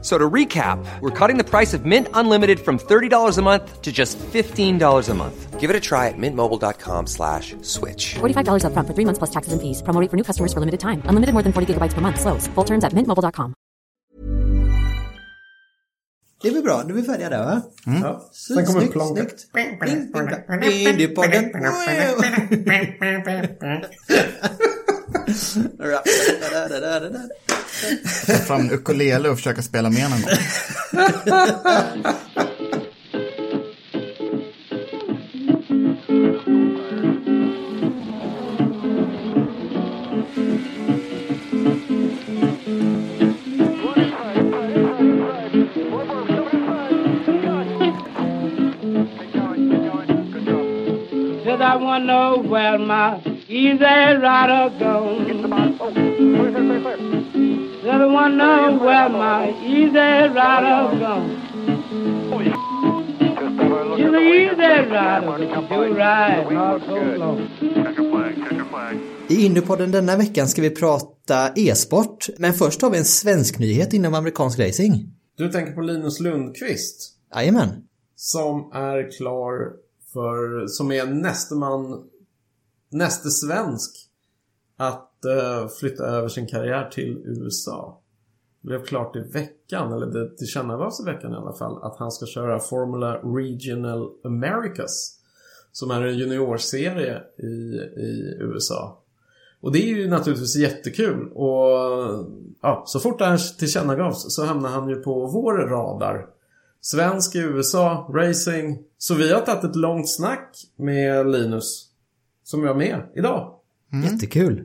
F- So to recap, we're cutting the price of Mint Unlimited from $30 a month to just $15 a month. Give it a try at mintmobile.com slash switch. $45 upfront for three months plus taxes and fees. Promo rate for new customers for limited time. Unlimited more than 40 gigabytes per month. Slows. Full terms at mintmobile.com. Det är väl bra, nu är vi färdiga där va? Mm. Ja. Sen kommer snyggt. Indiepodden. Ta fram en ukulele och försöka spela med någon gång. Said I wanna know where my easy rider goes. Said I wanna know where my easy rider goes. She's an easy rider, do ride all so long. I Indiepodden denna veckan ska vi prata e-sport. Men först har vi en svensk nyhet inom amerikansk racing. Du tänker på Linus Lundqvist. Jajamän. Som är klar för, som är näste man, näste svensk att uh, flytta över sin karriär till USA. Det blev klart i veckan, eller det tillkännagavs i veckan i alla fall, att han ska köra Formula Regional Americas. Som är en juniorserie i, i USA. Och det är ju naturligtvis jättekul och ja, så fort det här tillkännagavs så hamnar han ju på vår radar. Svensk i USA, racing. Så vi har tagit ett långt snack med Linus. Som jag med idag. Jättekul.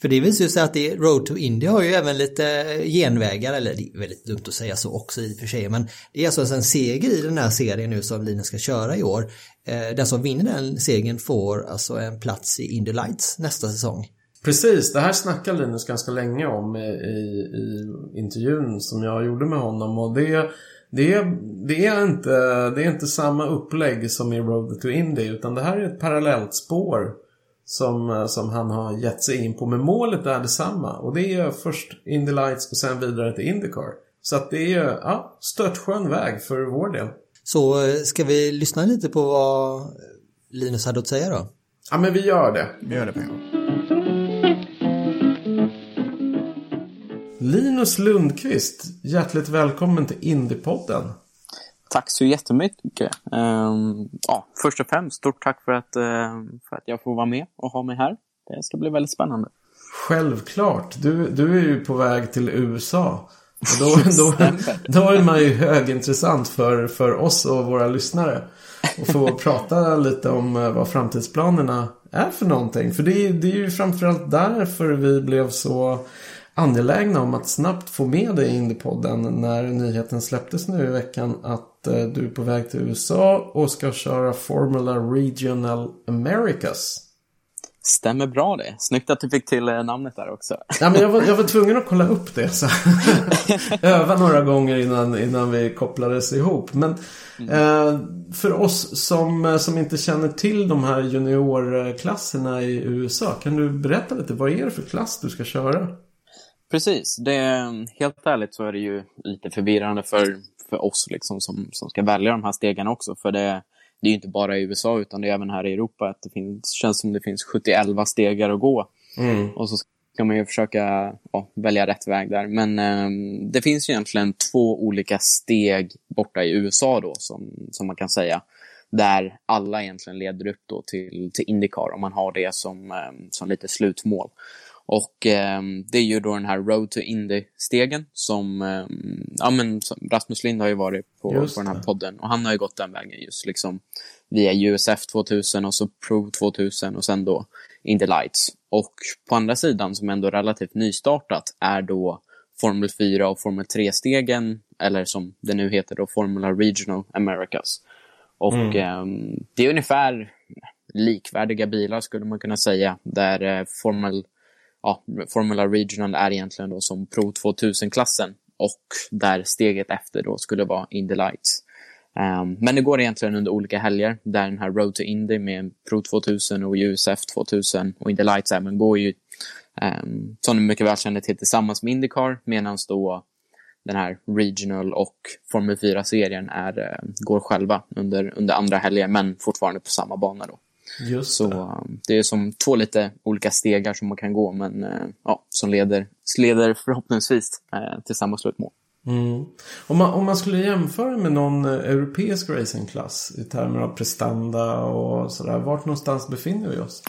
För det visar ju sig att det, Road to Indy har ju även lite genvägar, eller det är väldigt dumt att säga så också i och för sig, men det är alltså en seger i den här serien nu som Linus ska köra i år. Eh, Den som vinner den segern får alltså en plats i Indy Lights nästa säsong. Precis, det här snackade Linus ganska länge om i, i, i intervjun som jag gjorde med honom. Och det, det, det, är inte, det är inte samma upplägg som i Road to Indy utan det här är ett parallellt spår som, som han har gett sig in på. Men målet är detsamma och det är först Indy Lights och sen vidare till Indycar. Så att det är ja, störtskön väg för vår del. Så eh, ska vi lyssna lite på vad Linus hade att säga då? Ja men vi gör det. Vi gör det på en gång. Linus Lundqvist, hjärtligt välkommen till Indiepodden. Tack så jättemycket. Um, ja, först och främst, stort tack för att, uh, för att jag får vara med och ha mig här. Det ska bli väldigt spännande. Självklart. Du, du är ju på väg till USA. Och då, då, då är man ju högintressant för, för oss och våra lyssnare. Och få prata lite om eh, vad framtidsplanerna är för någonting. För det, är- det är ju framförallt därför vi blev så angelägna om att snabbt få med dig in i podden när nyheten släpptes nu i veckan att eh, du är på väg till USA och ska köra Formula Regional Americas. Stämmer bra det. Snyggt att du fick till eh, namnet där också. Ja, men jag, var, jag var tvungen att kolla upp det. Så. Öva några gånger innan, innan vi kopplades ihop. Men eh, för oss som, eh, som inte känner till de här juniorklasserna i USA. Kan du berätta lite, vad är det för klass du ska köra? Precis. Det, helt ärligt så är det ju lite förvirrande för, för oss liksom, som, som ska välja de här stegen också. För det, det är ju inte bara i USA utan det är även här i Europa. Att det finns, känns som det finns 71 stegar att gå. Och så ska man ju försöka ja, välja rätt väg där. Men eh, det finns ju egentligen två olika steg borta i USA då som, som man kan säga. Där alla egentligen leder upp då till, till Indycar om man har det som, eh, som lite slutmål. Och eh, det är ju då den här Road to Indy-stegen som, eh, ja men Rasmus Lind har ju varit på, Just på den här det. podden och han har ju gått den vägen just liksom via USF 2000 och så Pro 2000 och sen då Indy Lights. Och på andra sidan som ändå relativt nystartat är då Formel 4 och Formel 3-stegen eller som det nu heter då Formula Regional Americas. Och ehm, det är ungefär likvärdiga bilar skulle man kunna säga. Där eh, Formel ja, Formula Regional är egentligen då som Pro 2000-klassen och där steget efter då skulle vara Indy Lights. Um, men det går egentligen under olika helger där den här Road to Indy med Pro 2000 och USF 2000 och Indy Lights även går ju um, som du mycket väl känner till tillsammans med Indycar medan då den här Regional och Formel 4-serien är, eh, går själva under, under andra helger men fortfarande på samma bana då. Just Så det. um, det är som två lite olika stegar som man kan gå men uh, ja, som leder, leder förhoppningsvis uh, till samma slutmål. Mm. Om, man, om man skulle jämföra med någon eh, europeisk racingklass i termer av prestanda och sådär. Vart någonstans befinner vi oss?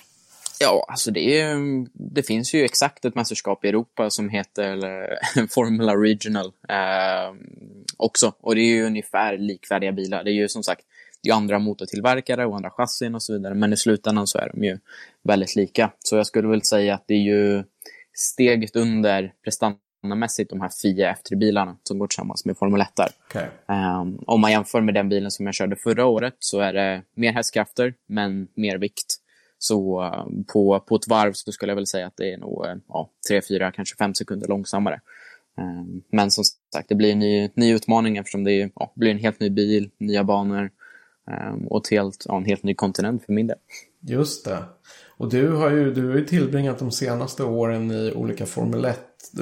Ja, alltså det, är, det finns ju exakt ett mästerskap i Europa som heter eh, Formula Regional eh, också. Och det är ju ungefär likvärdiga bilar. Det är ju som sagt det är andra motortillverkare och andra chassin och så vidare. Men i slutändan så är de ju väldigt lika. Så jag skulle väl säga att det är ju steget under prestandamässigt de här FIA F3-bilarna som går tillsammans med Formel 1. Okay. Um, om man jämför med den bilen som jag körde förra året så är det mer hästkrafter men mer vikt. Så uh, på, på ett varv så skulle jag väl säga att det är nog uh, ja, 3, 4, kanske 5 sekunder långsammare. Um, men som sagt, det blir en ny, ny utmaning eftersom det är, ja, blir en helt ny bil, nya banor och ett helt, ja, en helt ny kontinent för min del. Just det. Och du har ju, du har ju tillbringat de senaste åren i olika Formel 1,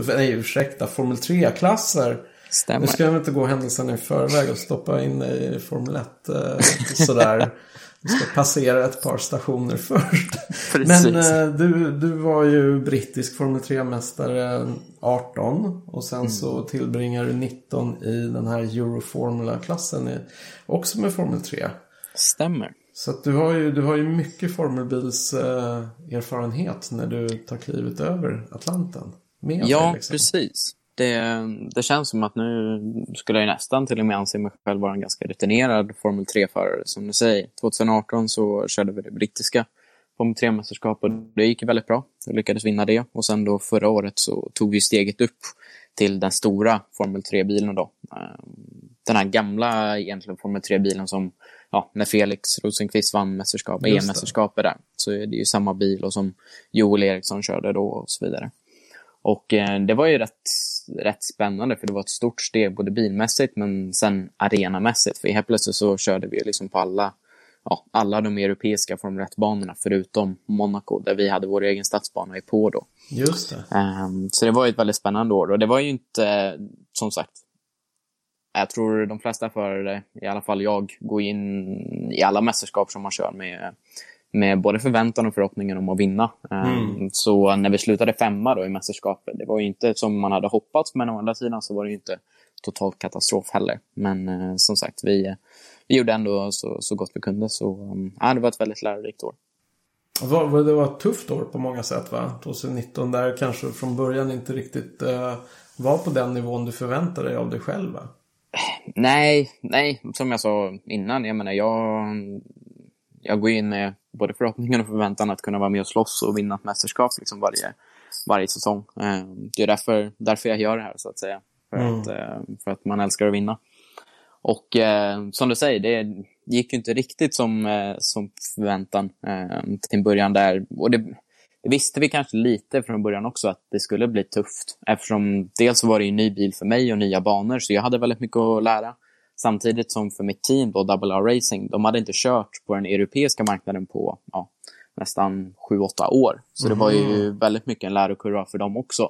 nej ursäkta, Formel 3-klasser. Stämmer. Nu ska jag inte gå händelserna i förväg och stoppa in i Formel 1 eh, sådär. Du ska passera ett par stationer först. Precis. Men eh, du, du var ju brittisk Formel 3-mästare 18 och sen Mm. så tillbringar du 19 i den här Euroformula-klassen också med Formel 3. Stämmer. Så du har ju, du har ju mycket formelbils eh, erfarenhet när du tar klivet över Atlanten. Ja, dig, liksom. precis. Det, det känns som att nu skulle jag nästan till och med anse mig själv vara en ganska rutinerad Formel 3-förare. Som du säger, 2018 så körde vi det brittiska Formel 3-mästerskapet. Det gick väldigt bra. Jag lyckades vinna det. Och sen då förra året så tog vi steget upp till den stora Formel 3-bilen då. Eh, Den här gamla egentligen Formel 3-bilen som, ja, när Felix Rosenqvist vann mästerskap. EM-mästerskapet där. Så är det ju samma bil och som Joel Eriksson körde då och så vidare. Och eh, det var ju rätt, rätt spännande för det var ett stort steg både bilmässigt men sen arenamässigt. För helt plötsligt så körde vi liksom på alla, ja, alla de europeiska Formel 1-banorna förutom Monaco där vi hade vår egen stadsbana i på då. Just det. Ehm, så det var ju ett väldigt spännande år och det var ju inte, som sagt, jag tror de flesta förare, i alla fall jag, går in i alla mästerskap som man kör med, med både förväntan och förhoppningen om att vinna. Ehm, Så när vi slutade femma då i mästerskapet, det var ju inte som man hade hoppats, men å andra sidan så var det ju inte totalt katastrof heller. Men eh, som sagt, vi, vi gjorde ändå så, så gott vi kunde. Så ja, det var ett väldigt lärorikt år. Det var, det var ett tufft år på många sätt va? 2019 där kanske från början inte riktigt eh, var på den nivån du förväntade dig av dig själv va? Nej, nej, som jag sa innan, jag menar, jag, jag går in med både förhoppningen och förväntan att kunna vara med och slåss och vinna ett mästerskap liksom varje, varje säsong. Eh, Det är därför, därför jag gör det här, så att säga. För, att, eh, för att man älskar att vinna. Och eh, som du säger, det gick ju inte riktigt som, eh, som förväntan eh, till början där. Och det, det visste vi kanske lite från början också att det skulle bli tufft. Eftersom dels var det ju en ny bil för mig och nya banor, så jag hade väldigt mycket att lära. Samtidigt som för mitt team, då, Double R Racing, de hade inte kört på den europeiska marknaden på ja, nästan 7-8 år. Så det var ju väldigt mycket en lärokurva för dem också.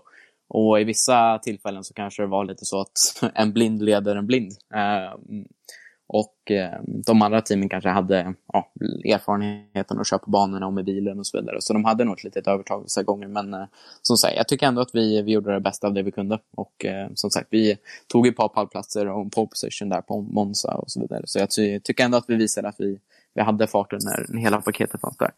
Och i vissa tillfällen så kanske det var lite så att en blind leder en blind. Eh, och eh, de andra teamen kanske hade ja, erfarenheten att köra på banorna och med bilen och så vidare. Så de hade nog ett litet övertag vissa gånger. Men eh, som sagt, jag tycker ändå att vi, vi gjorde det bästa av det vi kunde. Och eh, som sagt, vi tog ett par pallplatser och en pole position där på Monza och så vidare. Så jag ty tycker ändå att vi visade att vi, vi hade farten när hela paketet fanns där.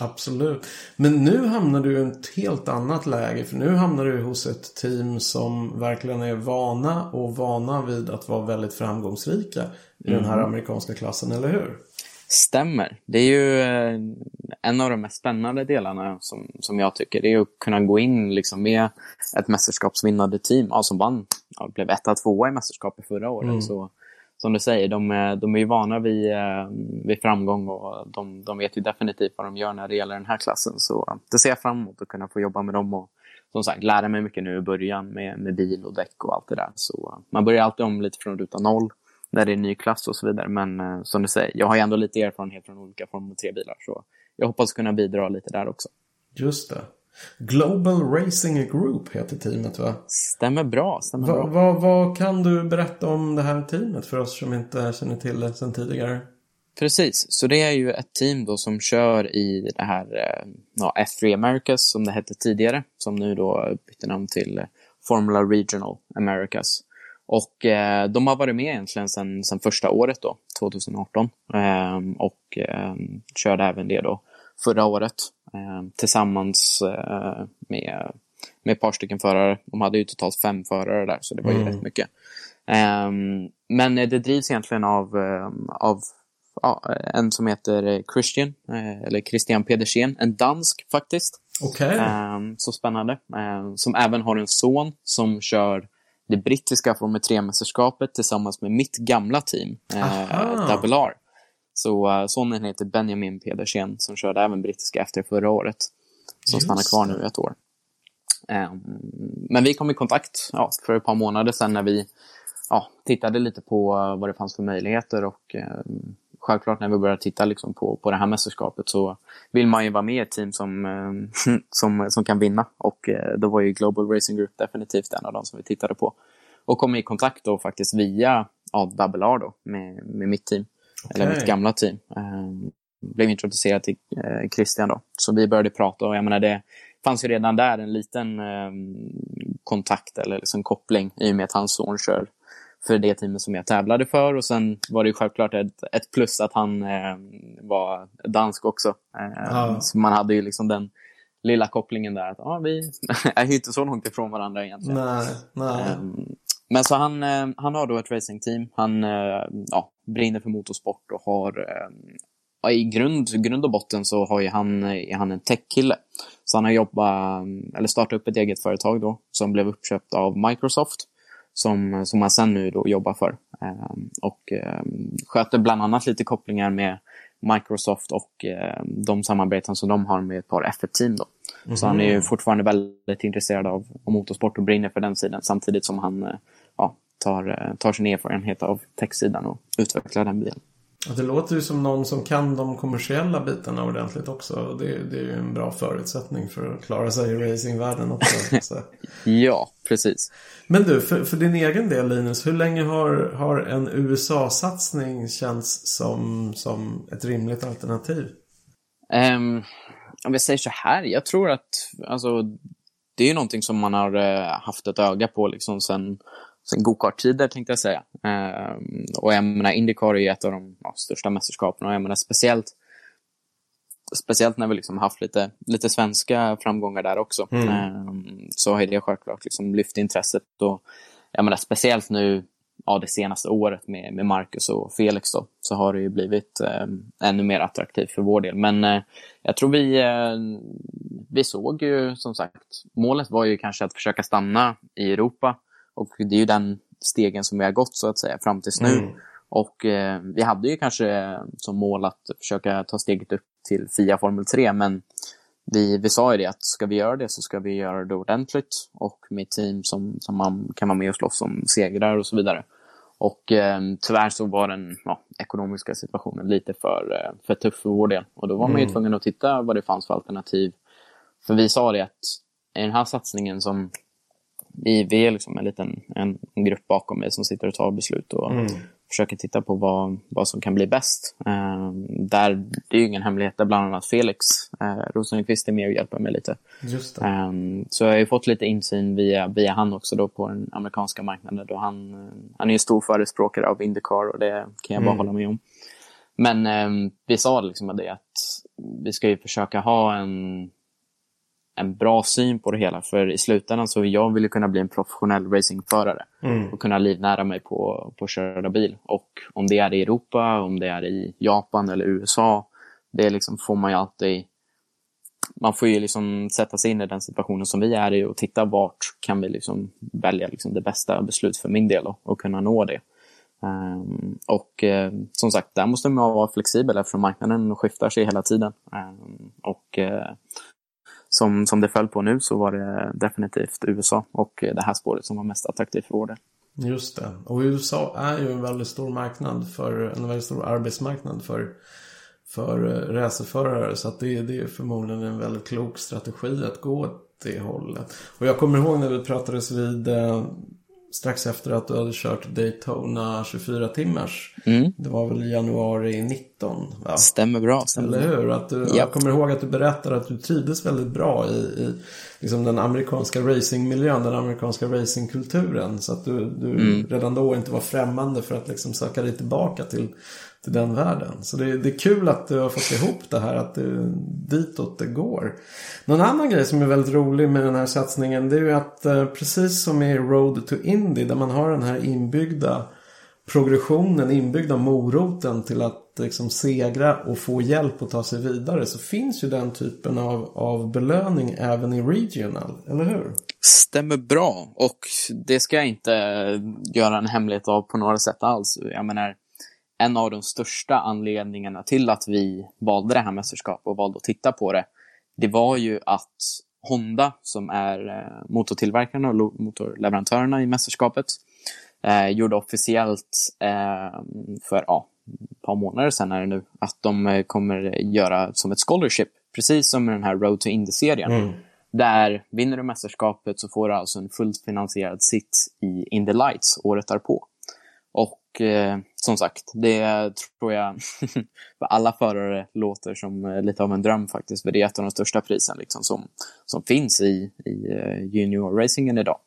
Absolut. Men nu hamnar du i ett helt annat läge. För nu hamnar du hos ett team som verkligen är vana och vana vid att vara väldigt framgångsrika i den här amerikanska klassen, eller hur? Stämmer. Det är ju eh, en av de mest spännande delarna som, som jag tycker. Det är att kunna gå in liksom med ett mästerskapsvinnande team ja, som vann. Ja, blev etta, tvåa i mästerskapet förra året. Så, som du säger, de, är- de är ju vana vid, eh, vid framgång och de, de vet ju definitivt vad de gör när det gäller den här klassen. Så det ser jag fram emot att kunna få jobba med dem och som sagt lära mig mycket nu i början med, med bil och däck och allt det där. Så man börjar alltid om lite från ruta noll när det är ny klass och så vidare. Men eh, som du säger, jag har ju ändå lite erfarenhet från olika Formel 3-bilar. Så jag hoppas kunna bidra lite där också. Just det. Global Racing Group heter teamet va? Stämmer bra. Stämmer Va, bra. va, vad kan du berätta om det här teamet för oss som inte känner till det sedan tidigare? Precis, så det är ju ett team då som kör i det här eh, ja, F3 Americas som det hette tidigare, som nu då bytte namn till Formula Regional Americas. Och eh, de har varit med egentligen sedan, första året då, 2018. Eh, och eh, körde även det då förra året tillsammans eh, med, med ett par stycken förare. De hade ju totalt fem förare där, så det var ju rätt mycket. Eh, men det drivs egentligen av, eh, av ja, en som heter eh, Christian, eh, eller Christian Pedersen, en dansk faktiskt. Okej. Ehm, så spännande. Ehm, som även har en son som kör det brittiska Formel 3-mästerskapet tillsammans med mitt gamla team, eh. Double R. Så uh, sonen heter Benjamin Pedersen som körde även brittiska efter förra året. Som Just stannar kvar nu ett år. Ehm, men vi kom i kontakt ja, för ett par månader sedan när vi ja, tittade lite på eh, vad det fanns för möjligheter och eh, självklart när vi började titta liksom på, på det här mästerskapet så vill man ju vara med i ett team som, eh, som, som kan vinna och eh, då var ju Global Racing Group definitivt en av de som vi tittade på. Och kom i kontakt då faktiskt via ja, Double R då med, med mitt team, eller Okej. mitt gamla team. Eh, blev introducerad till eh, Christian då. Så vi började prata och jag menar det fanns ju redan där en liten eh, kontakt eller liksom koppling i och med att hans son kör för det teamet som jag tävlade för. Och sen var det ju självklart ett, ett plus att han eh, var dansk också. Eh, Ja. Så man hade ju liksom den lilla kopplingen där. att ja, Vi är ju inte så långt ifrån varandra egentligen. Nej, nej. Ehm, Men så han, eh, han har då ett racingteam. Han eh, ja, brinner för motorsport och har eh, ja, i grund, grund och botten så har ju han, är han en tech-kille. Så han har jobbat, eller startat upp ett eget företag då som blev uppköpt av Microsoft som, som han sen nu då jobbar för. Ehm, och ehm, sköter bland annat lite kopplingar med Microsoft och eh, de samarbeten som de har med ett par F1-team. Då. Så han är ju fortfarande väldigt intresserad av, av motorsport och brinner för den sidan samtidigt som han eh, tar, eh, tar sin erfarenhet av tech-sidan och utvecklar den delen. Ja, Det låter ju som någon som kan de kommersiella bitarna ordentligt också. Det, det är ju en bra förutsättning för att klara sig i racingvärlden också. så. Ja, precis. Men du, för, för din egen del Linus, hur länge har, har en USA-satsning känts som, som ett rimligt alternativ? Um, om vi säger så här, jag tror att alltså, det är ju någonting som man har eh, haft ett öga på liksom sen go-kart-tider tänkte jag säga. Ehm, och jag menar, Indycar är ju ett av de ja, största mästerskapen och jag menar speciellt Speciellt när vi liksom haft lite, lite svenska framgångar där också. Ehm, så har det självklart liksom lyft intresset. Och, jag menar, speciellt nu ja, det senaste året med, med Marcus och Felix då, så har det ju blivit eh, ännu mer attraktivt för vår del. Men eh, jag tror vi, eh, vi såg ju som sagt, målet var ju kanske att försöka stanna i Europa och det är ju den stegen som vi har gått så att säga fram tills nu. Och eh, vi hade ju kanske som mål att försöka ta steget upp till FIA Formel 3 men vi, vi sa ju det att ska vi göra det så ska vi göra det ordentligt och med team som, som man kan vara med och slåss om segrar och så vidare. Och eh, tyvärr så var den ja, ekonomiska situationen lite för, eh, för tuff för vår del. Och då var man ju tvungen att titta vad det fanns för alternativ. För vi sa det att i den här satsningen som vi, vi är liksom en liten en, en grupp bakom mig som sitter och tar beslut och försöker titta på vad, vad som kan bli bäst. Eh, där, det är ju ingen hemlighet, där bland annat Felix eh, Rosenqvist är med och hjälper mig lite. Um, så jag har ju fått lite insyn via, via han också då på den amerikanska marknaden. Då han, eh, han är ju stor förespråkare av Indycar och det kan jag bara hålla med om. Men um, vi sa liksom det att vi ska ju försöka ha en, en bra syn på det hela. För i slutändan så jag vill ju kunna bli en professionell racingförare och kunna livnära mig på, på att köra bil. Och om det är i Europa, om det är i Japan eller USA, det liksom får man ju alltid man får ju liksom sätta sig in i den situationen som vi är i och titta vart kan vi liksom välja liksom det bästa beslut för min del och, och kunna nå det. Ehm, och eh, som sagt, där måste man vara flexibel eftersom marknaden skiftar sig hela tiden. Ehm, och eh, som, som det föll på nu så var det definitivt USA och det här spåret som var mest attraktivt för vår del. Just det. Och USA är ju en väldigt stor marknad för, en väldigt stor arbetsmarknad för, för eh, racerförare. Så att det, det är förmodligen en väldigt klok strategi att gå åt det hållet. Och jag kommer ihåg när vi pratades vid eh, strax efter att du hade kört Daytona 24 timmars. Mm. Det var väl januari 19? Va? Stämmer bra. Stämmer Eller hur? Att du, Japp. Jag kommer ihåg att du berättade att du trivdes väldigt bra i, i liksom den amerikanska racingmiljön, den amerikanska racingkulturen. Så att du, du Mm. redan då inte var främmande för att liksom söka dig tillbaka till, till den världen. Så det, det är kul att du har fått ihop det här, att det ditåt det går. Någon annan grej som är väldigt rolig med den här satsningen det är ju att eh, precis som i Road to Indy där man har den här inbyggda progressionen, inbyggda moroten till att liksom segra och få hjälp att ta sig vidare så finns ju den typen av, av belöning även i regional, eller hur? Stämmer bra. Och det ska jag inte göra en hemlighet av på några sätt alls. Jag menar, en av de största anledningarna till att vi valde det här mästerskapet och valde att titta på det, det var ju att Honda, som är eh, motortillverkarna och motorleverantörerna i mästerskapet, eh, gjorde officiellt eh, för ja, ett par månader sedan är det nu, att de eh, kommer göra som ett scholarship, precis som med den här Road to Indy-serien. Där vinner du mästerskapet så får du alltså en fullt finansierad sits i Indy Lights året därpå. Och eh, som sagt, det tror jag för alla förare låter som eh, lite av en dröm faktiskt. För det är ett av de största prisen liksom, som, som finns i, i eh, junior-racingen idag.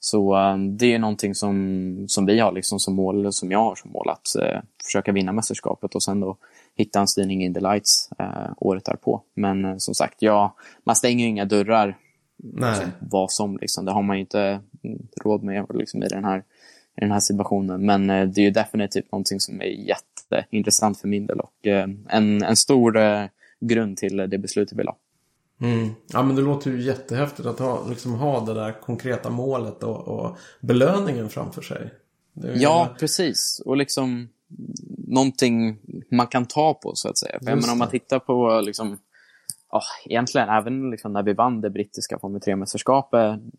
Så eh, det är någonting som, som vi har liksom som mål, som jag har som mål, att eh, försöka vinna mästerskapet och sen då hitta en styrning in the lights eh, året därpå. Men eh, som sagt, ja, man stänger ju inga dörrar Nej. vad som. Liksom. Det har man ju inte råd med liksom, i, den här, i den här situationen. Men eh, det är ju definitivt någonting som är jätteintressant för min del och eh, en, en stor eh, grund till det beslutet vi la. Mm. Ja men det låter ju jättehäftigt att ha, liksom, ha det där konkreta målet och, och belöningen framför sig. Ju- Ja, precis. Och liksom någonting man kan ta på så att säga. För jag Just menar, om man tittar på liksom, ja, egentligen även liksom när vi vann det brittiska Formel 3-mästerskapet.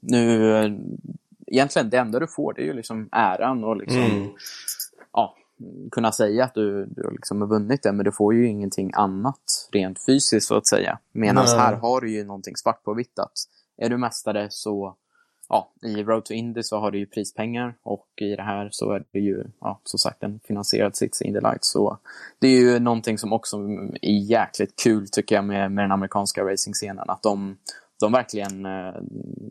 Nu, egentligen det enda du får det är ju liksom äran och liksom, Mm. ja, kunna säga att du, du liksom har vunnit det, men du får ju ingenting annat rent fysiskt så att säga. Medan här har du ju någonting svart på vitt att är du mästare så ja, i Road to Indy så har du ju prispengar och i det här så är det ju, ja, som sagt, en finansierad sits i Indy Lights. Så det är ju någonting som också är jäkligt kul tycker jag med, med den amerikanska racingscenen. Att de, de verkligen, eh,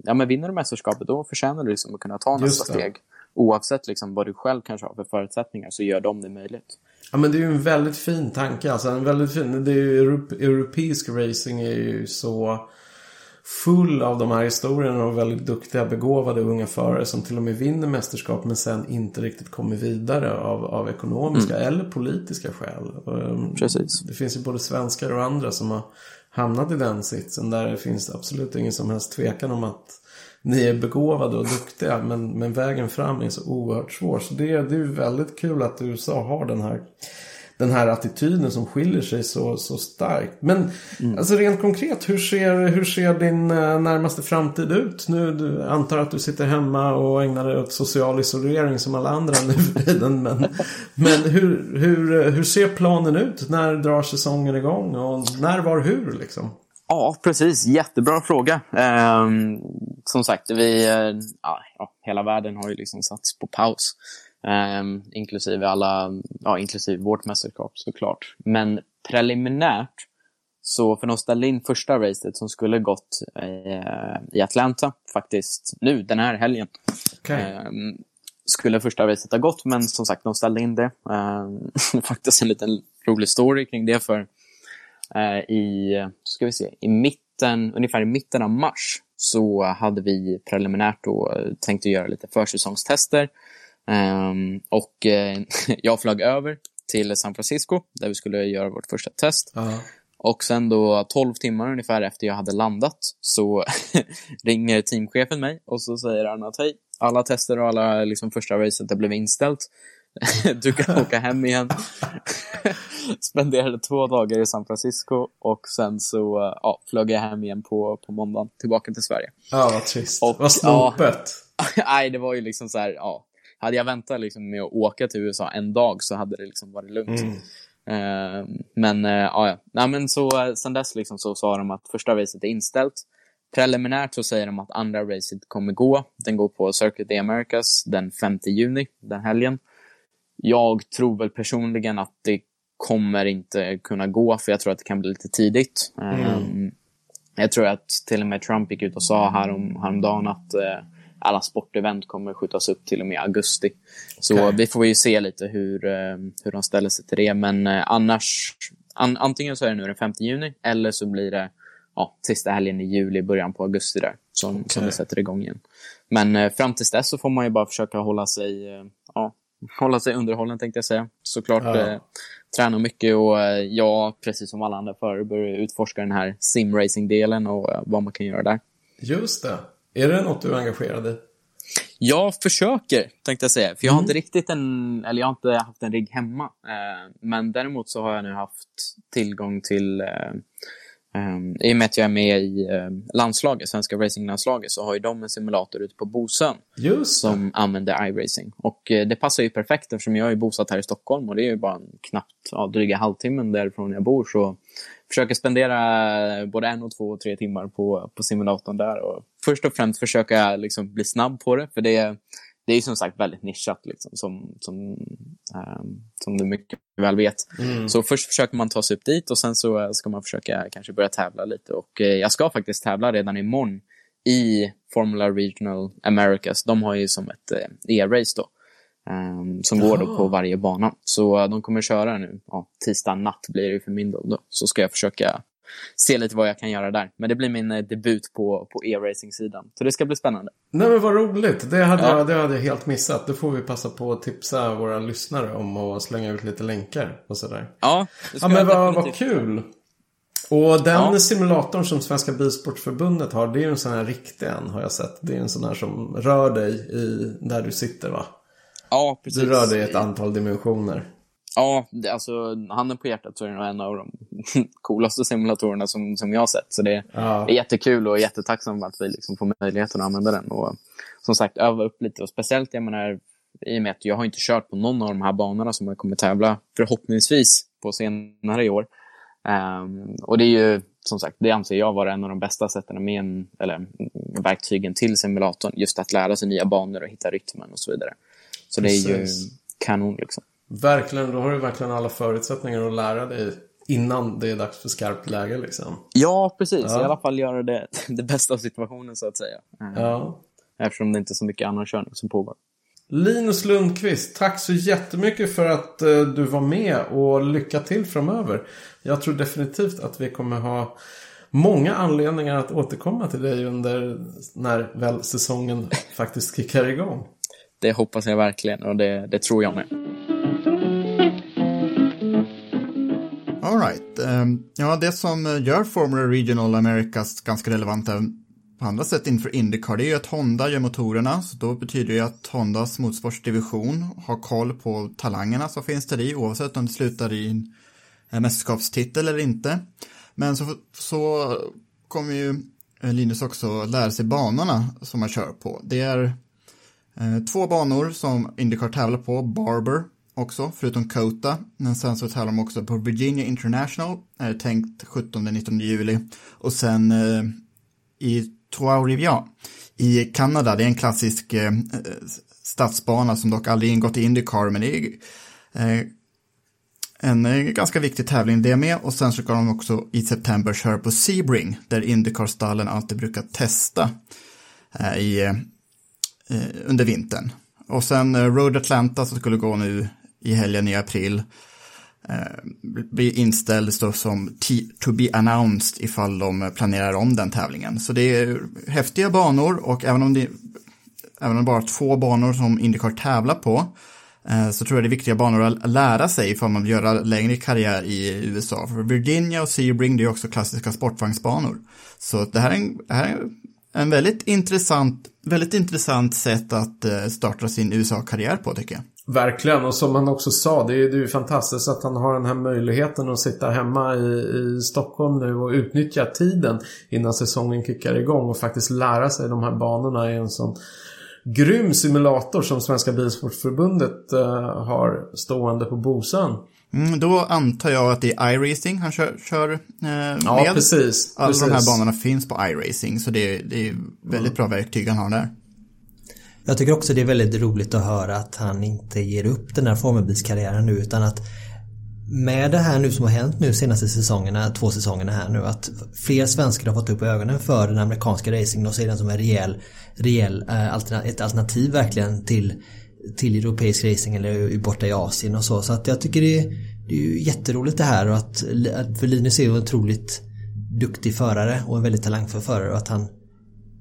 ja men vinner du mästerskapet då förtjänar du liksom att kunna ta nästa steg. Oavsett liksom vad du själv kanske har för förutsättningar så gör de det möjligt. Ja men det är ju en väldigt fin tanke. Alltså en väldigt fin. Det är ju Europ- europeisk racing är ju så full av de här historierna och väldigt duktiga, begåvade unga förare som till och med vinner mästerskap men sen inte riktigt kommer vidare av, av ekonomiska eller politiska skäl. Um, Precis. Det finns ju både svenskar och andra som har hamnat i den sitsen där det finns absolut ingen som helst tvekan om att ni är begåvade och duktiga men, men vägen fram är så oerhört svår. Så det, det är ju väldigt kul att USA har den här den här attityden som skiljer sig så, så starkt. Men alltså rent konkret, hur ser, hur ser din eh, närmaste framtid ut? Nu du antar att du sitter hemma och ägnar dig åt social isolering som alla andra nu för tiden. Men, men hur, hur, hur ser planen ut? När drar säsongen igång? Och när, var, hur liksom? Ja, precis. Jättebra fråga. Ehm, som sagt, vi, eh, ja, ja, hela världen har ju liksom satts på paus. Ehm, inklusive alla, ja, inklusive vårt mästerskap såklart. Men preliminärt, så för de ställde in första racet som skulle gått eh, i Atlanta faktiskt nu den här helgen. Okej. Ehm, skulle första racet ha gått, men som sagt, de ställde in det. Ehm, faktiskt en liten rolig story kring det, för eh, i, ska vi se, i mitten, ungefär i mitten av mars så hade vi preliminärt då eh, tänkt att göra lite försäsongstester. Ehm, och eh, jag flög över till San Francisco där vi skulle göra vårt första test. Ja. Och sen då 12 timmar ungefär efter jag hade landat så ringer teamchefen mig och så säger han att hej, alla tester och alla liksom, första racet det blev inställt. du kan åka hem igen. Spenderade två dagar i San Francisco och sen så ja, flög jag hem igen på, på måndagen tillbaka till Sverige. Ja, vad trist. Och- vad snopet. Nej, det var ju liksom så här, ja. Hade jag väntat liksom med att åka till USA en dag så hade det liksom varit lugnt. Eh, men, uh, ja, ja. Men så uh, sen dess liksom så sa de att första racet är inställt. Preliminärt så säger de att andra racet kommer gå. Den går på Circuit the Americas den 5 juni, den helgen. Jag tror väl personligen att det kommer inte kunna gå, för jag tror att det kan bli lite tidigt. Um, jag tror att till och med Trump gick ut och sa härom, häromdagen att eh, alla sportevent kommer skjutas upp till och med augusti. Så vi får ju se lite hur, eh, hur de ställer sig till det. Men eh, annars, an, antingen så är det nu den 5 juni eller så blir det ja, sista helgen i juli, början på augusti där, som, som vi sätter igång igen. Men eh, fram tills dess så får man ju bara försöka hålla sig, eh, ja, hålla sig underhållen tänkte jag säga. Såklart Ja. eh, träna mycket och eh, jag, precis som alla andra förr, börjar utforska den här simracing-delen och vad man kan göra där. Just det. Är det något du är engagerad i? Jag försöker, tänkte jag säga. För jag har inte riktigt en, eller jag har inte haft en rigg hemma. Eh, men däremot så har jag nu haft tillgång till, eh, eh, i och med att jag är med i landslaget, svenska racinglandslaget, så har ju de en simulator ute på Bosön som använder iRacing. Och det passar ju perfekt eftersom jag är bosatt här i Stockholm och det är ju bara en knappt ja, dryga halvtimmen därifrån jag bor. Så försöker spendera både en och två och tre timmar på, på simulatorn där. Och först och främst försöka liksom bli snabb på det, för det är, det är ju som sagt väldigt nischat, liksom, som, som, ehm, som du mycket väl vet. Så först försöker man ta sig upp dit och sen så eh, ska man försöka kanske börja tävla lite. Och eh, jag ska faktiskt tävla redan imorgon i Formula Regional Americas. De har ju som ett eh, e-race då. Ehm, som går då på varje bana. Så eh, de kommer köra nu, ja, tisdag natt blir det för min del då. Så ska jag försöka se lite vad jag kan göra där. Men det blir min eh, debut på, på e-racing-sidan. Så det ska bli spännande. Nej men vad roligt. Det hade, Ja. jag, det hade jag helt missat. Det får vi passa på att tipsa våra lyssnare om och slänga ut lite länkar och sådär. Ja, Ja men vad, vad kul. Och den Ja. simulatorn som Svenska Bilsportförbundet har, det är ju en sån här riktig en har jag sett. Det är en sån här som rör dig i där du sitter va? Ja, precis. Du rör dig i ett antal dimensioner. Ja, det, alltså handen på hjärtat så är det nog en av de coolaste simulatorerna som, som jag har sett. Så det Ja. är jättekul och jättetacksam att vi liksom får möjligheten att använda den. Och som sagt, öva upp lite. Och speciellt, jag menar, i och med att jag har inte kört på någon av de här banorna som jag kommer tävla förhoppningsvis på senare i år. Ehm, och det är ju, som sagt, det anser jag vara en av de bästa sätten med en, eller verktygen till simulatorn. Just att lära sig nya banor och hitta rytmen och så vidare. Så det är ju kanon liksom. Verkligen, då har du verkligen alla förutsättningar att lära dig innan det är dags för skarpt läge liksom. Ja, precis. Ja. I alla fall göra det, det bästa av situationen, så att säga. Eh, Ja. Eftersom det inte är så mycket annan körning som pågår. Linus Lundqvist, tack så jättemycket för att eh, du var med och lycka till framöver. Jag tror definitivt att vi kommer ha många anledningar att återkomma till dig under när väl säsongen faktiskt kickar igång. Det hoppas jag verkligen och det, det tror jag med. All right. Ehm, ja, det som gör Formula Regional Americas ganska relevanta på andra sätt inför Indycar, det är ju att Honda gör motorerna. Så då betyder det att Hondas motorsportsdivision har koll på talangerna som finns där i, oavsett om det slutar i en mästerskapstitel eller inte. Men så, så kommer ju Linus också lära sig banorna som man kör på. Det är Eh, två banor som Indycar tävlar på, Barber också, förutom Kota. Men sen så tävlar de också på Virginia International, är tänkt 17-19 juli. Och sen eh, i Trois-Rivières i Kanada, det är en klassisk eh, stadsbana som dock aldrig ingått i Indycar, men det är eh, en eh, ganska viktig tävling det med. Och sen så ska de också i september köra på Sebring, där Indycar-stallen alltid brukar testa eh, i eh, Eh, under vintern. Och sen eh, Road Atlanta som skulle gå nu i helgen i april eh, blir inställd som to be announced ifall de eh, planerar om den tävlingen. Så det är häftiga banor och även om det även om det bara är två banor som Indycar tävlar på eh, så tror jag det är viktiga banor att lära sig ifall man vill göra längre karriär i USA. För Virginia och Sebring det är också klassiska sportvagnsbanor. Så det här är en, det här är en väldigt intressant, väldigt intressant sätt att eh, starta sin USA-karriär på tycker jag. Verkligen, och som han också sa, det är, ju fantastiskt att han har den här möjligheten att sitta hemma i, i Stockholm nu och utnyttja tiden innan säsongen kickar igång och faktiskt lära sig de här banorna i en sån grym simulator som Svenska Bilsportförbundet eh, har stående på Bosön. Mm, då antar jag att det är iRacing han kör, kör eh, Ja, med. precis. Alla precis. de här banorna finns på iRacing, så det, är- det är väldigt bra verktyg han har där. Jag tycker också det är väldigt roligt att höra att han inte ger upp den här formelbilskarriären nu utan att med det här nu som har hänt nu senaste säsongerna, två säsongerna här nu att fler svenskar har fått upp ögonen för den amerikanska racingen och ser den som en rejäl, rejäl eh, ett alternativ verkligen till, till europeisk racing eller borta i Asien och så. Så att jag tycker det är, det är ju jätteroligt det här och att, att för Linus är ju en otroligt duktig förare och en väldigt talangfull förare och att han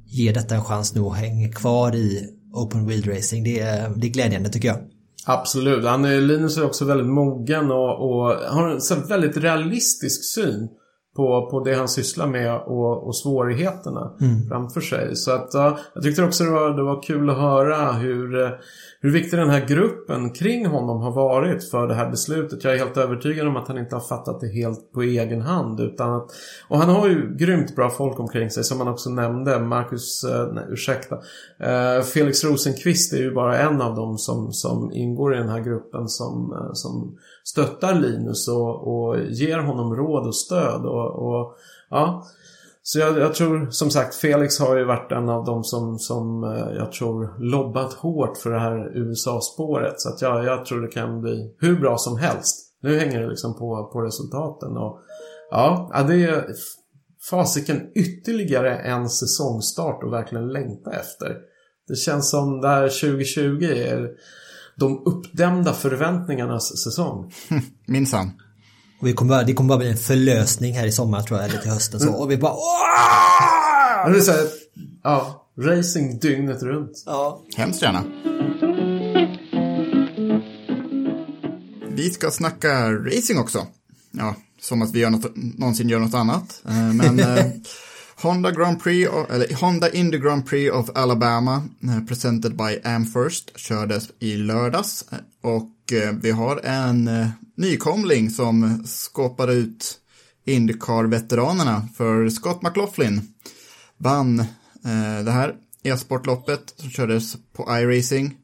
ger detta en chans nu och hänger kvar i Open Wheel Racing. Det är, det är glädjande tycker jag. Absolut. Han är, Linus är också väldigt mogen och, och har en väldigt realistisk syn på, på det han sysslar med och, och svårigheterna framför sig. Så att ja, jag tyckte också det var, det var kul att höra hur, hur viktig den här gruppen kring honom har varit för det här beslutet. Jag är helt övertygad om att han inte har fattat det helt på egen hand. Utan att, och han har ju grymt bra folk omkring sig som han också nämnde. Marcus, eh, nej ursäkta. Eh, Felix Rosenqvist är ju bara en av dem som, som ingår i den här gruppen som, eh, som stöttar Linus och, och ger honom råd och stöd. Och, och ja, så jag, jag tror som sagt Felix har ju varit en av dem som, som eh, jag tror lobbat hårt för det här USA-spåret. Så att jag, jag tror det kan bli hur bra som helst. Nu hänger det liksom på, på resultaten. Och, ja, ja, det är fasiken ytterligare en säsongstart och verkligen längta efter. Det känns som det här 2020 är de uppdämda förväntningarnas säsong. Minsann. Och vi kommer bara, det kommer bara bli en förlösning här i sommar tror jag, eller till hösten så. Och vi bara Åh! Det är så här, ja, racing dygnet runt. Ja. Hemskt gärna. Vi ska snacka racing också. Ja, som att vi gör något, någonsin gör något annat. Eh, Men eh, Honda Grand Prix, eller Honda Indy Grand Prix of Alabama, eh, presented by Amherst, kördes i lördags. Eh, och eh, vi har en nykomling som skapar ut Indycar-veteranerna för Scott McLaughlin. Vann det här e-sportloppet som kördes på iRacing.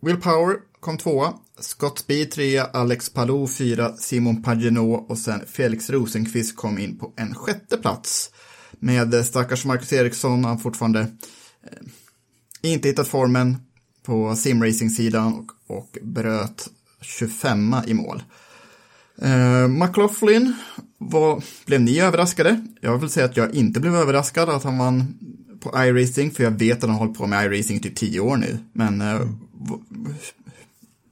Will Power kom tvåa, Scott Speed trea, Alex Palou fyra, Simon Pagenaud och sen Felix Rosenqvist kom in på en sjätte plats. Med stackars Marcus Eriksson, han fortfarande eh, inte hittat formen på simracing-sidan och, och bröt 25 i mål. Eh, McLaughlin, var, blev ni överraskade? Jag vill säga att jag inte blev överraskad att han vann på iRacing, för jag vet att han har hållit på med iRacing i typ 10 år nu. Men eh, v-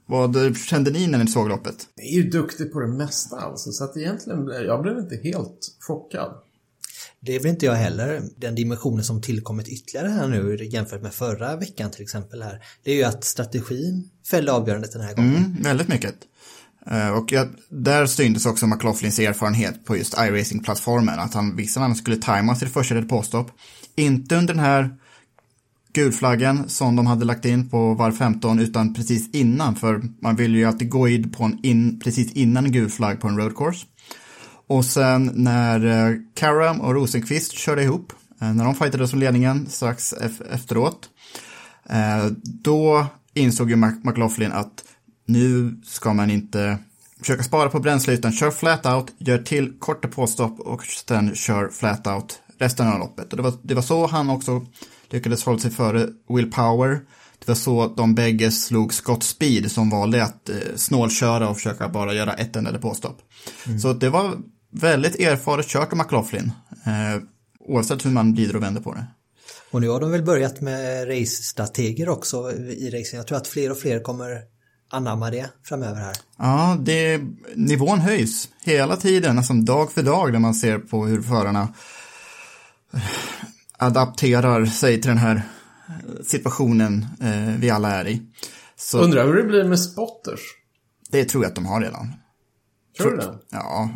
vad kände ni när ni såg loppet? är ju duktig på det mesta alltså. Så att egentligen, jag blev inte helt chockad. Det är väl inte jag heller. Den dimensionen som tillkommit ytterligare här nu jämfört med förra veckan till exempel här. Det är ju att strategin fällde avgörandet den här gången. Mm, väldigt mycket. Eh, och jag, där syntes också McLaughlins erfarenhet på just iRacing-plattformen. Att han visste när han skulle tajma sitt första depåstopp. Inte under den här gulflaggen som de hade lagt in på var 15 utan precis innan. För man vill ju alltid gå in på en in, precis innan en gul flagg på en road course. Och sen när eh, Karam och Rosenqvist körde ihop, eh, när de fightades om ledningen strax ef- efteråt, eh, då insåg ju McLaughlin att nu ska man inte försöka spara på bränsle utan kör flat out, gör till korta påstopp och sen kör flat out resten av loppet. Och det var, det var så han också lyckades hålla sig före Will Power. Det var så de bägge slog Scott Speed som valde att eh, snålköra och försöka bara göra ett enda påstopp. Så det var väldigt erfaret kört av McLaughlin. Eh, oavsett hur man vrider och vänder på det. Och nu har de väl börjat med race-strateger också i racing. Jag tror att fler och fler kommer anamma det framöver här. Ja, det, nivån höjs hela tiden, nästan dag för dag när man ser på hur förarna eh, adapterar sig till den här eh, situationen eh, vi alla är i. Så Undrar hur det blir med spotters? det tror jag att de har redan. Tror du det? Ja,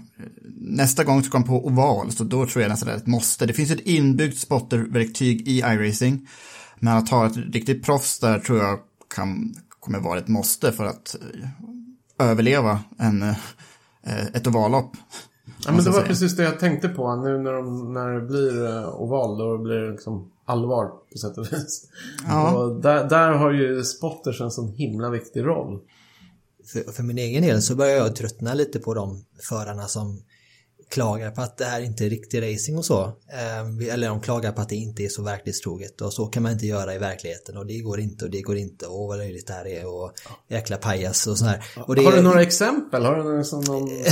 nästa gång ska han på oval, så då tror jag nästan det är ett måste. Det finns ett inbyggt spotterverktyg i iRacing, men att ha ett riktigt proffs där tror jag kan, kommer vara ett måste för att eh, överleva en, eh, ett ovallopp. Ja, men det var precis det jag tänkte på. Nu när, de, när det blir eh, oval, då blir det liksom allvar på sätt och vis. Ja. Och där, där har ju spotters en sån himla viktig roll. För, för min egen del så börjar jag tröttna lite på de förarna som klagar på att det här inte är riktig racing och så. Eh, eller de klagar på att det inte är så verklighetstroget och så kan man inte göra i verkligheten och det går inte och det går inte och vad löjligt det här är och jäkla pajas och sådär. Och det Har du några exempel? Har du någon,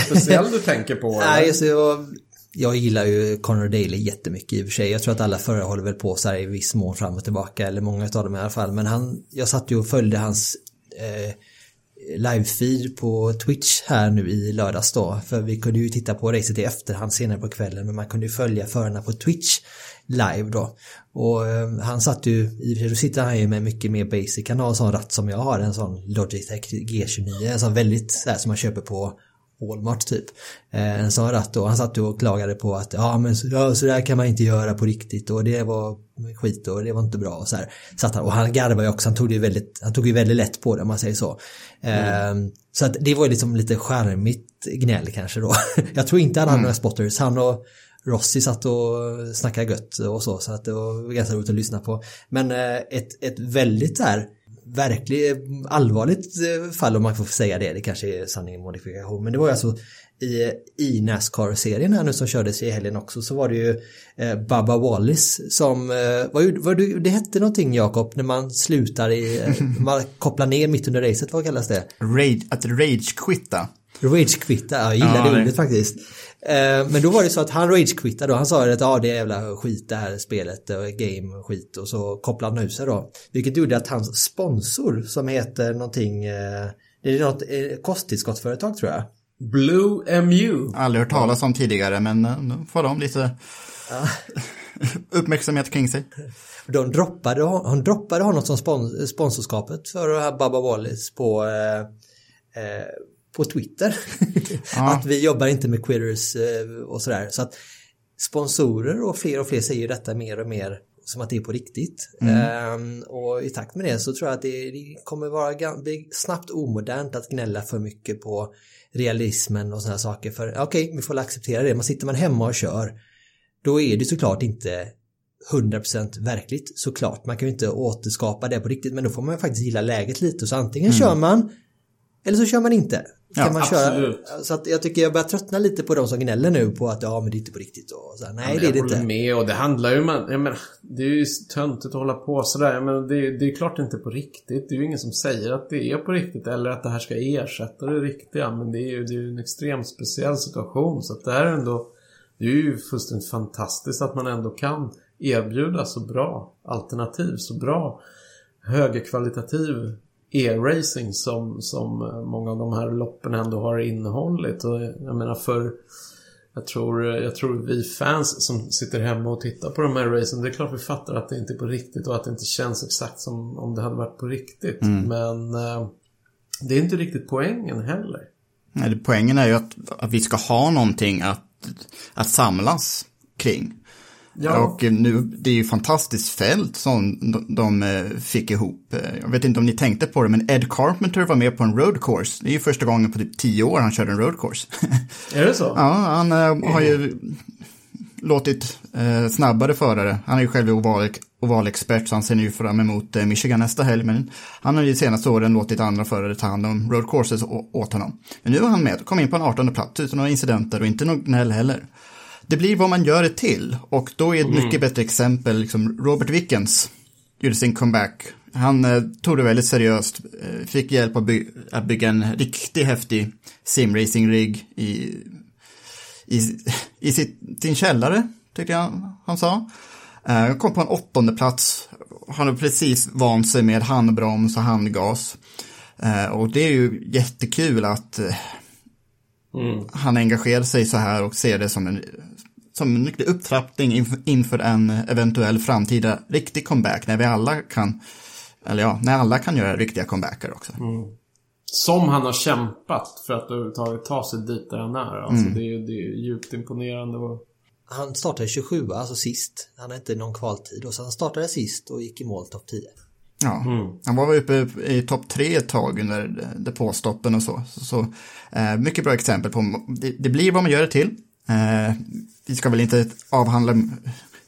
speciell du tänker på? Nej, så jag, jag gillar ju Conor Daly jättemycket i och för sig. Jag tror att alla förare håller väl på så här i viss mån fram och tillbaka, eller många av dem i alla fall. Men han, jag satt ju och följde hans eh, live-feed på Twitch här nu i lördags då. För vi kunde ju titta på racet i efterhand senare på kvällen, men man kunde ju följa förarna på Twitch live då. Och eh, han satt ju, i och för sig då sitter han ju med mycket mer basic, han har en sån ratt som jag har, en sån Logitech G29, en sån väldigt så här som man köper på Walmart typ. Eh, sån ratt och han satt och klagade på att ja men så, så där kan man inte göra på riktigt och det var skit och det var inte bra och så här. Satt han, och han garvade ju också, han tog det väldigt, han tog ju väldigt lätt på det om man säger så. Eh, Så att det var liksom lite charmigt gnäll kanske då. Jag tror inte han hade några spotters, han och Rossi satt och snackade gött och så, så att det var ganska roligt att lyssna på. Men eh, ett, ett väldigt där verkligt allvarligt eh, fall om man får säga det, det kanske är sanning och modifikation, men det var ju alltså i, i Nascar-serien här nu som kördes i helgen också så var det ju eh, Bubba Wallace som, eh, gjorde- vad, du- det hette någonting Jakob när man slutar i, eh, man kopplar ner mitt under racet, vad kallas det? Rage, att rage-quitta. Rage-quitta, ja, jag gillar Ja, det det- ordet faktiskt. Eh, men då var det så att han rage-quittade och han sa att ja, det är jävla skit det här spelet, och game skit och så kopplade han ur sig då. Vilket gjorde att hans sponsor som heter någonting, eh, det är något eh, kosttillskottsföretag tror jag. Blue MU. Aldrig hört talas om tidigare, men nu får de lite uppmärksamhet kring sig. De droppade, hon droppade honom som spons, sponsorskapet för Bubba Wallace på, eh, eh, på Twitter. att vi jobbar inte med quitters eh, och sådär. Så att sponsorer och fler och fler säger detta mer och mer som att det är på riktigt. Ehm, och i takt med det så tror jag att det, det kommer vara bli snabbt omodernt att gnälla för mycket på realismen och sådana saker. För okej, vi får acceptera det. Men sitter man hemma och kör då är det såklart inte 100% verkligt såklart. Man kan ju inte återskapa det på riktigt men då får man faktiskt gilla läget lite så antingen kör man eller så kör man inte. Kan Ja, man absolut. köra, så att jag tycker jag börjar tröttna lite på de som gnäller nu på att ja men det är inte på riktigt och så här, nej det är det jag inte. med och det handlar ju om... Jag menar, det är ju töntigt att hålla på sådär. Jag menar, det, är- det är klart inte på riktigt. Det är ju ingen som säger att det är på riktigt eller att det här ska ersätta det riktiga. Men det är ju, det är en extremt speciell situation. Så att det här är ändå... Det är ju fullständigt fantastiskt att man ändå kan erbjuda så bra alternativ, så bra högkvalitativ e-racing som, som eh, många av de här loppen ändå har innehållit. Och jag menar för jag tror, jag tror vi fans som sitter hemma och tittar på de här racen, det är klart vi fattar att det inte är på riktigt och att det inte känns exakt som om det hade varit på riktigt. Men eh, det är inte riktigt poängen heller. Nej, poängen är ju att, att vi ska ha någonting att, att samlas kring. Ja. Och nu, det är ju fantastiskt fält som de, de eh, fick ihop. Eh, Jag vet inte om ni tänkte på det, men Ed Carpenter var med på en road course. Det är ju första gången på typ tio år han körde en road course. Är det så? ja, han eh, har ju låtit eh, snabbare förare. Han är ju själv oval, ovalexpert så han ser nu fram emot eh, Michigan nästa helg. Men han har ju de senaste åren låtit andra förare ta hand om road courses åt honom. Men nu var han med, kom in på en 18 plats utan några incidenter och inte någon gnäll heller. Det blir vad man gör det till och då är ett mycket bättre exempel liksom Robert Wickens gjorde sin comeback. Han eh, tog det väldigt seriöst, eh, fick hjälp att, by- att bygga en riktigt häftig simracing-rigg i i, i sitt, sin källare, tyckte jag han sa. Eh, kom på en åttonde plats. Han har precis vant sig med handbroms och handgas. Eh, och det är ju jättekul att eh, han engagerar sig så här och ser det som en, som en riktig upptrappning inf- inför en eventuell framtida riktig comeback när vi alla kan, eller ja, när alla kan göra riktiga comebacker också. som han har kämpat för att överhuvudtaget ta sig dit där han är. Alltså Mm. det, är, ju- det är djupt imponerande. Och... Han startade 27, alltså sist. Han hade inte någon kvaltid och så han startade sist och gick i mål topp 10. Ja, Mm. han var väl uppe i topp tre ett tag under depåstoppen och så. Så, så eh, mycket bra exempel på, det, det blir vad man gör det till. Eh, vi ska väl inte avhandla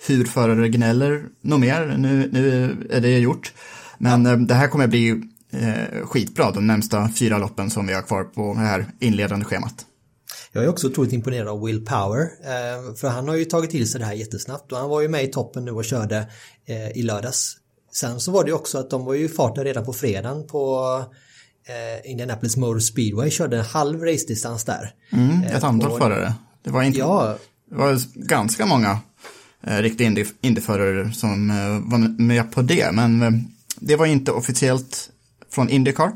hur förare gnäller något mer, nu, nu är det gjort. Men eh, det här kommer bli eh, skitbra de närmsta fyra loppen som vi har kvar på det här inledande schemat. Jag är också otroligt imponerad av Will Power. Eh, för han har ju tagit till sig det här jättesnabbt och han var ju med i toppen nu och körde eh, i lördags. Sen så var det ju också att de var ju i farten redan på fredagen på Indianapolis Motor Speedway, körde en halv racedistans där. Mm, ett antal förare. Det var, inte, Ja, det var ganska många eh, riktiga Indy, Indyförare som eh, var med på det. Men eh, det var inte officiellt från Indycar.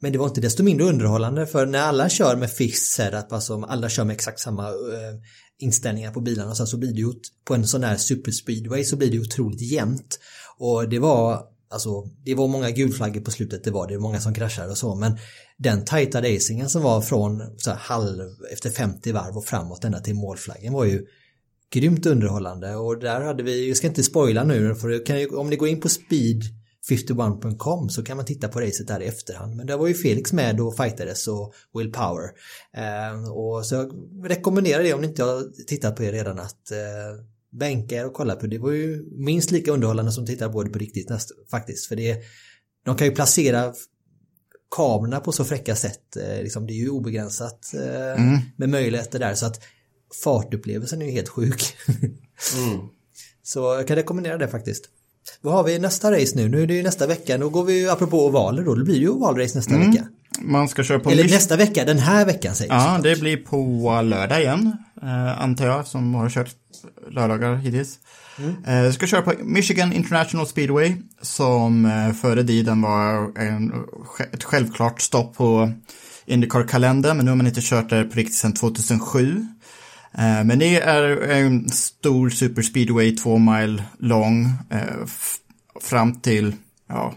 Men det var inte desto mindre underhållande för när alla kör med fixed setup, alltså om alla kör med exakt samma eh, inställningar på bilarna och sen så blir det ju på en sån här superspeedway så blir det otroligt jämnt. Och det var alltså det var många gulflaggor på slutet, det var det, många som kraschade och så men den tajta racingen som var från så här halv efter 50 varv och framåt ända till målflaggen var ju grymt underhållande och där hade vi, jag ska inte spoila nu för kan om ni går in på speed51.com så kan man titta på racet där i efterhand men där var ju Felix med och fightades och Will Power. Eh, och så jag rekommenderar det om ni inte har tittat på det redan att eh, bänka er och kolla på det. Det var ju minst lika underhållande som att titta på det på riktigt näst, faktiskt för det de kan ju placera kamerorna på så fräcka sätt. Eh, liksom, det är ju obegränsat eh, med möjligheter där så att fartupplevelsen är ju helt sjuk. Så jag kan rekommendera det faktiskt. Vad har vi nästa race nu? Nu är det ju nästa vecka. Då går vi ju apropå ovaler då. Det blir ju ovalrace nästa vecka. Man ska köra på Eller Mich- nästa vecka, den här veckan säger Ja, det blir på lördag igen, eh, antar jag, som har kört lördagar hittills. Eh, jag ska köra på Michigan International Speedway, som eh, före tiden var en, ett självklart stopp på Indycar-kalendern, men nu har man inte kört där på riktigt sedan 2007. Eh, men det är en stor superspeedway, två mile lång, eh, fram till, ja,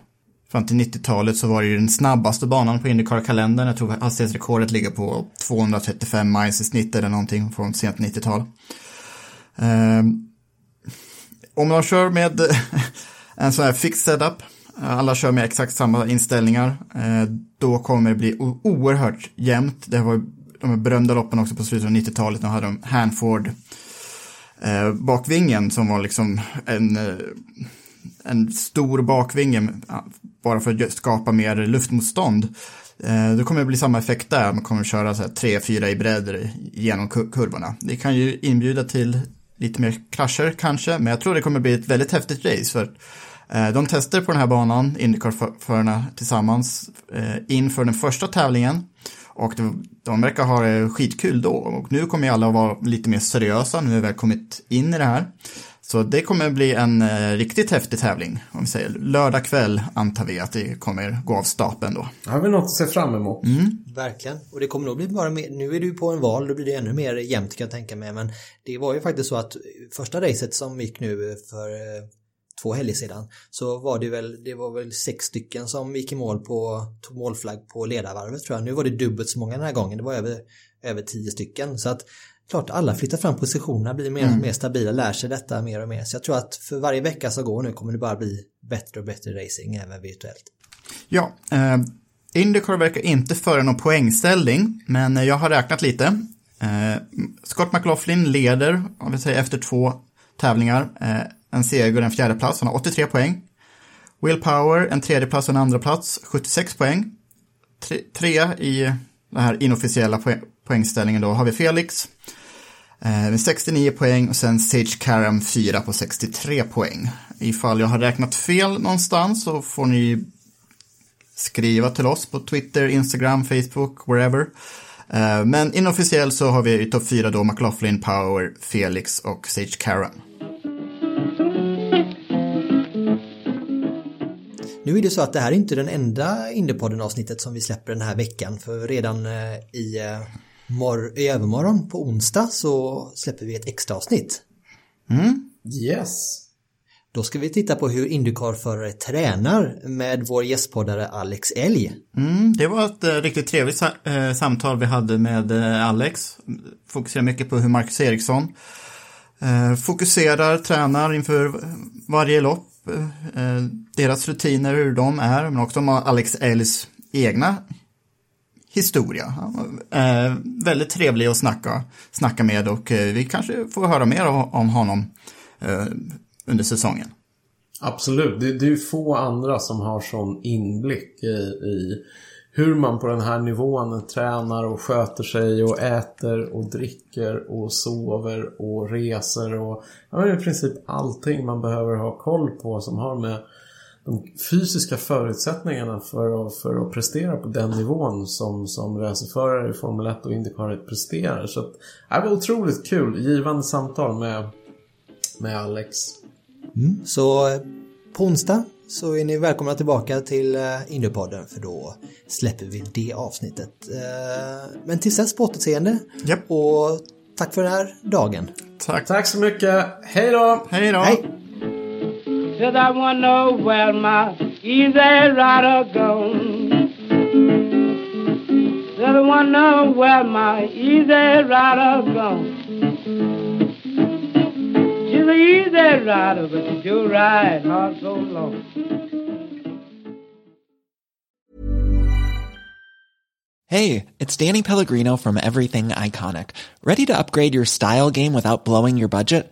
fram till 90-talet så var det ju den snabbaste banan på Indycar-kalendern. Jag tror hastighetsrekordet ligger på 235 miles i snitt eller någonting från sent 90-tal. Ehm, om man kör med en sån här fix setup, alla kör med exakt samma inställningar, eh, då kommer det bli oerhört jämnt. Det var de här berömda loppen också på slutet av 90-talet, då hade de Hanford eh, bakvingen som var liksom en, eh, en stor bakvinge bara för att skapa mer luftmotstånd. Eh, då kommer det bli samma effekt där, man kommer köra 3-4 i bredd genom kurvorna. Det kan ju inbjuda till lite mer krascher kanske, men jag tror det kommer bli ett väldigt häftigt race. för eh, de testar på den här banan, Indycar-förarna tillsammans, eh, inför den första tävlingen. Och de, verkar ha det skitkul då. Och nu kommer ju alla att vara lite mer seriösa, nu har vi väl kommit in i det här. Så det kommer bli en eh, riktigt häftig tävling, om vi säger lördag kväll antar vi att det kommer gå av stapeln då. Har vi något att se fram emot? Verkligen. Och det kommer nog bli bara mer, nu är du på en val, då blir det ännu mer jämnt kan jag tänka mig. Men det var ju faktiskt så att första racet som gick nu för eh, två helger sedan så var det väl, det var väl sex stycken som gick i mål på, tog målflagg på ledarvarvet tror jag. Nu var det dubbelt så många den här gången, det var över, över tio stycken. Så att klart alla flyttar fram positionerna, blir mer, mer stabila, lär sig detta mer och mer. Så jag tror att för varje vecka som går nu kommer det bara bli bättre och bättre racing även virtuellt. Ja, eh, Indycar verkar inte föra någon poängställning, men jag har räknat lite. Eh, Scott McLaughlin leder, om vi säger efter två tävlingar, eh, en seger och en fjärde plats. Han har 83 poäng. Will Power, en tredje plats och en andra plats, 76 poäng. Tre, trea i den här inofficiella poäng, poängställningen då har vi Felix Eh, med 69 poäng och sen Sage Karam 4 på 63 poäng. Ifall jag har räknat fel någonstans så får ni skriva till oss på Twitter, Instagram, Facebook, wherever. Eh, men inofficiellt så har vi i topp 4 då McLaughlin, Power, Felix och Sage Karam. Nu är det så att det här är inte den enda Indiepodden avsnittet som vi släpper den här veckan för redan eh, i, mor- i övermorgon på onsdag så släpper vi ett extra avsnitt. Yes. Då ska vi titta på hur Indycar-förare tränar med vår gästpoddare Alex Elg. Mm, det var ett eh, riktigt trevligt sa eh, samtal vi hade med eh, Alex. Fokuserar mycket på hur Marcus Eriksson fokuserar, tränar inför varje lopp. Deras rutiner, hur de är, men också om Alex Elgs egna historia. Eh, väldigt trevlig att snacka, snacka med och eh, vi kanske får höra mer om honom eh, under säsongen. Absolut, det, det är ju få andra som har sån inblick i, i hur man på den här nivån tränar och sköter sig och äter och dricker och sover och reser och ja, i princip allting man behöver ha koll på som har med de fysiska förutsättningarna för att, för att prestera på den nivån som, som racerförare i Formel 1 och Indycar presterar. Så att, det var otroligt kul, givande samtal med, med Alex. Mm. Så eh, på onsdag så är ni välkomna tillbaka till eh, Indypodden för då släpper vi det avsnittet. Eh, men tills dess på återseende Japp. och tack för den här dagen. Tack. Tack så mycket, hej då! Hej då! Hej! Said I wanna know where my easy rider gone. Said I wanna know where my easy rider gone. She's an easy rider, but she do ride hard so long. Hey, it's Danny Pellegrino from Everything Iconic. Ready to upgrade your style game without blowing your budget?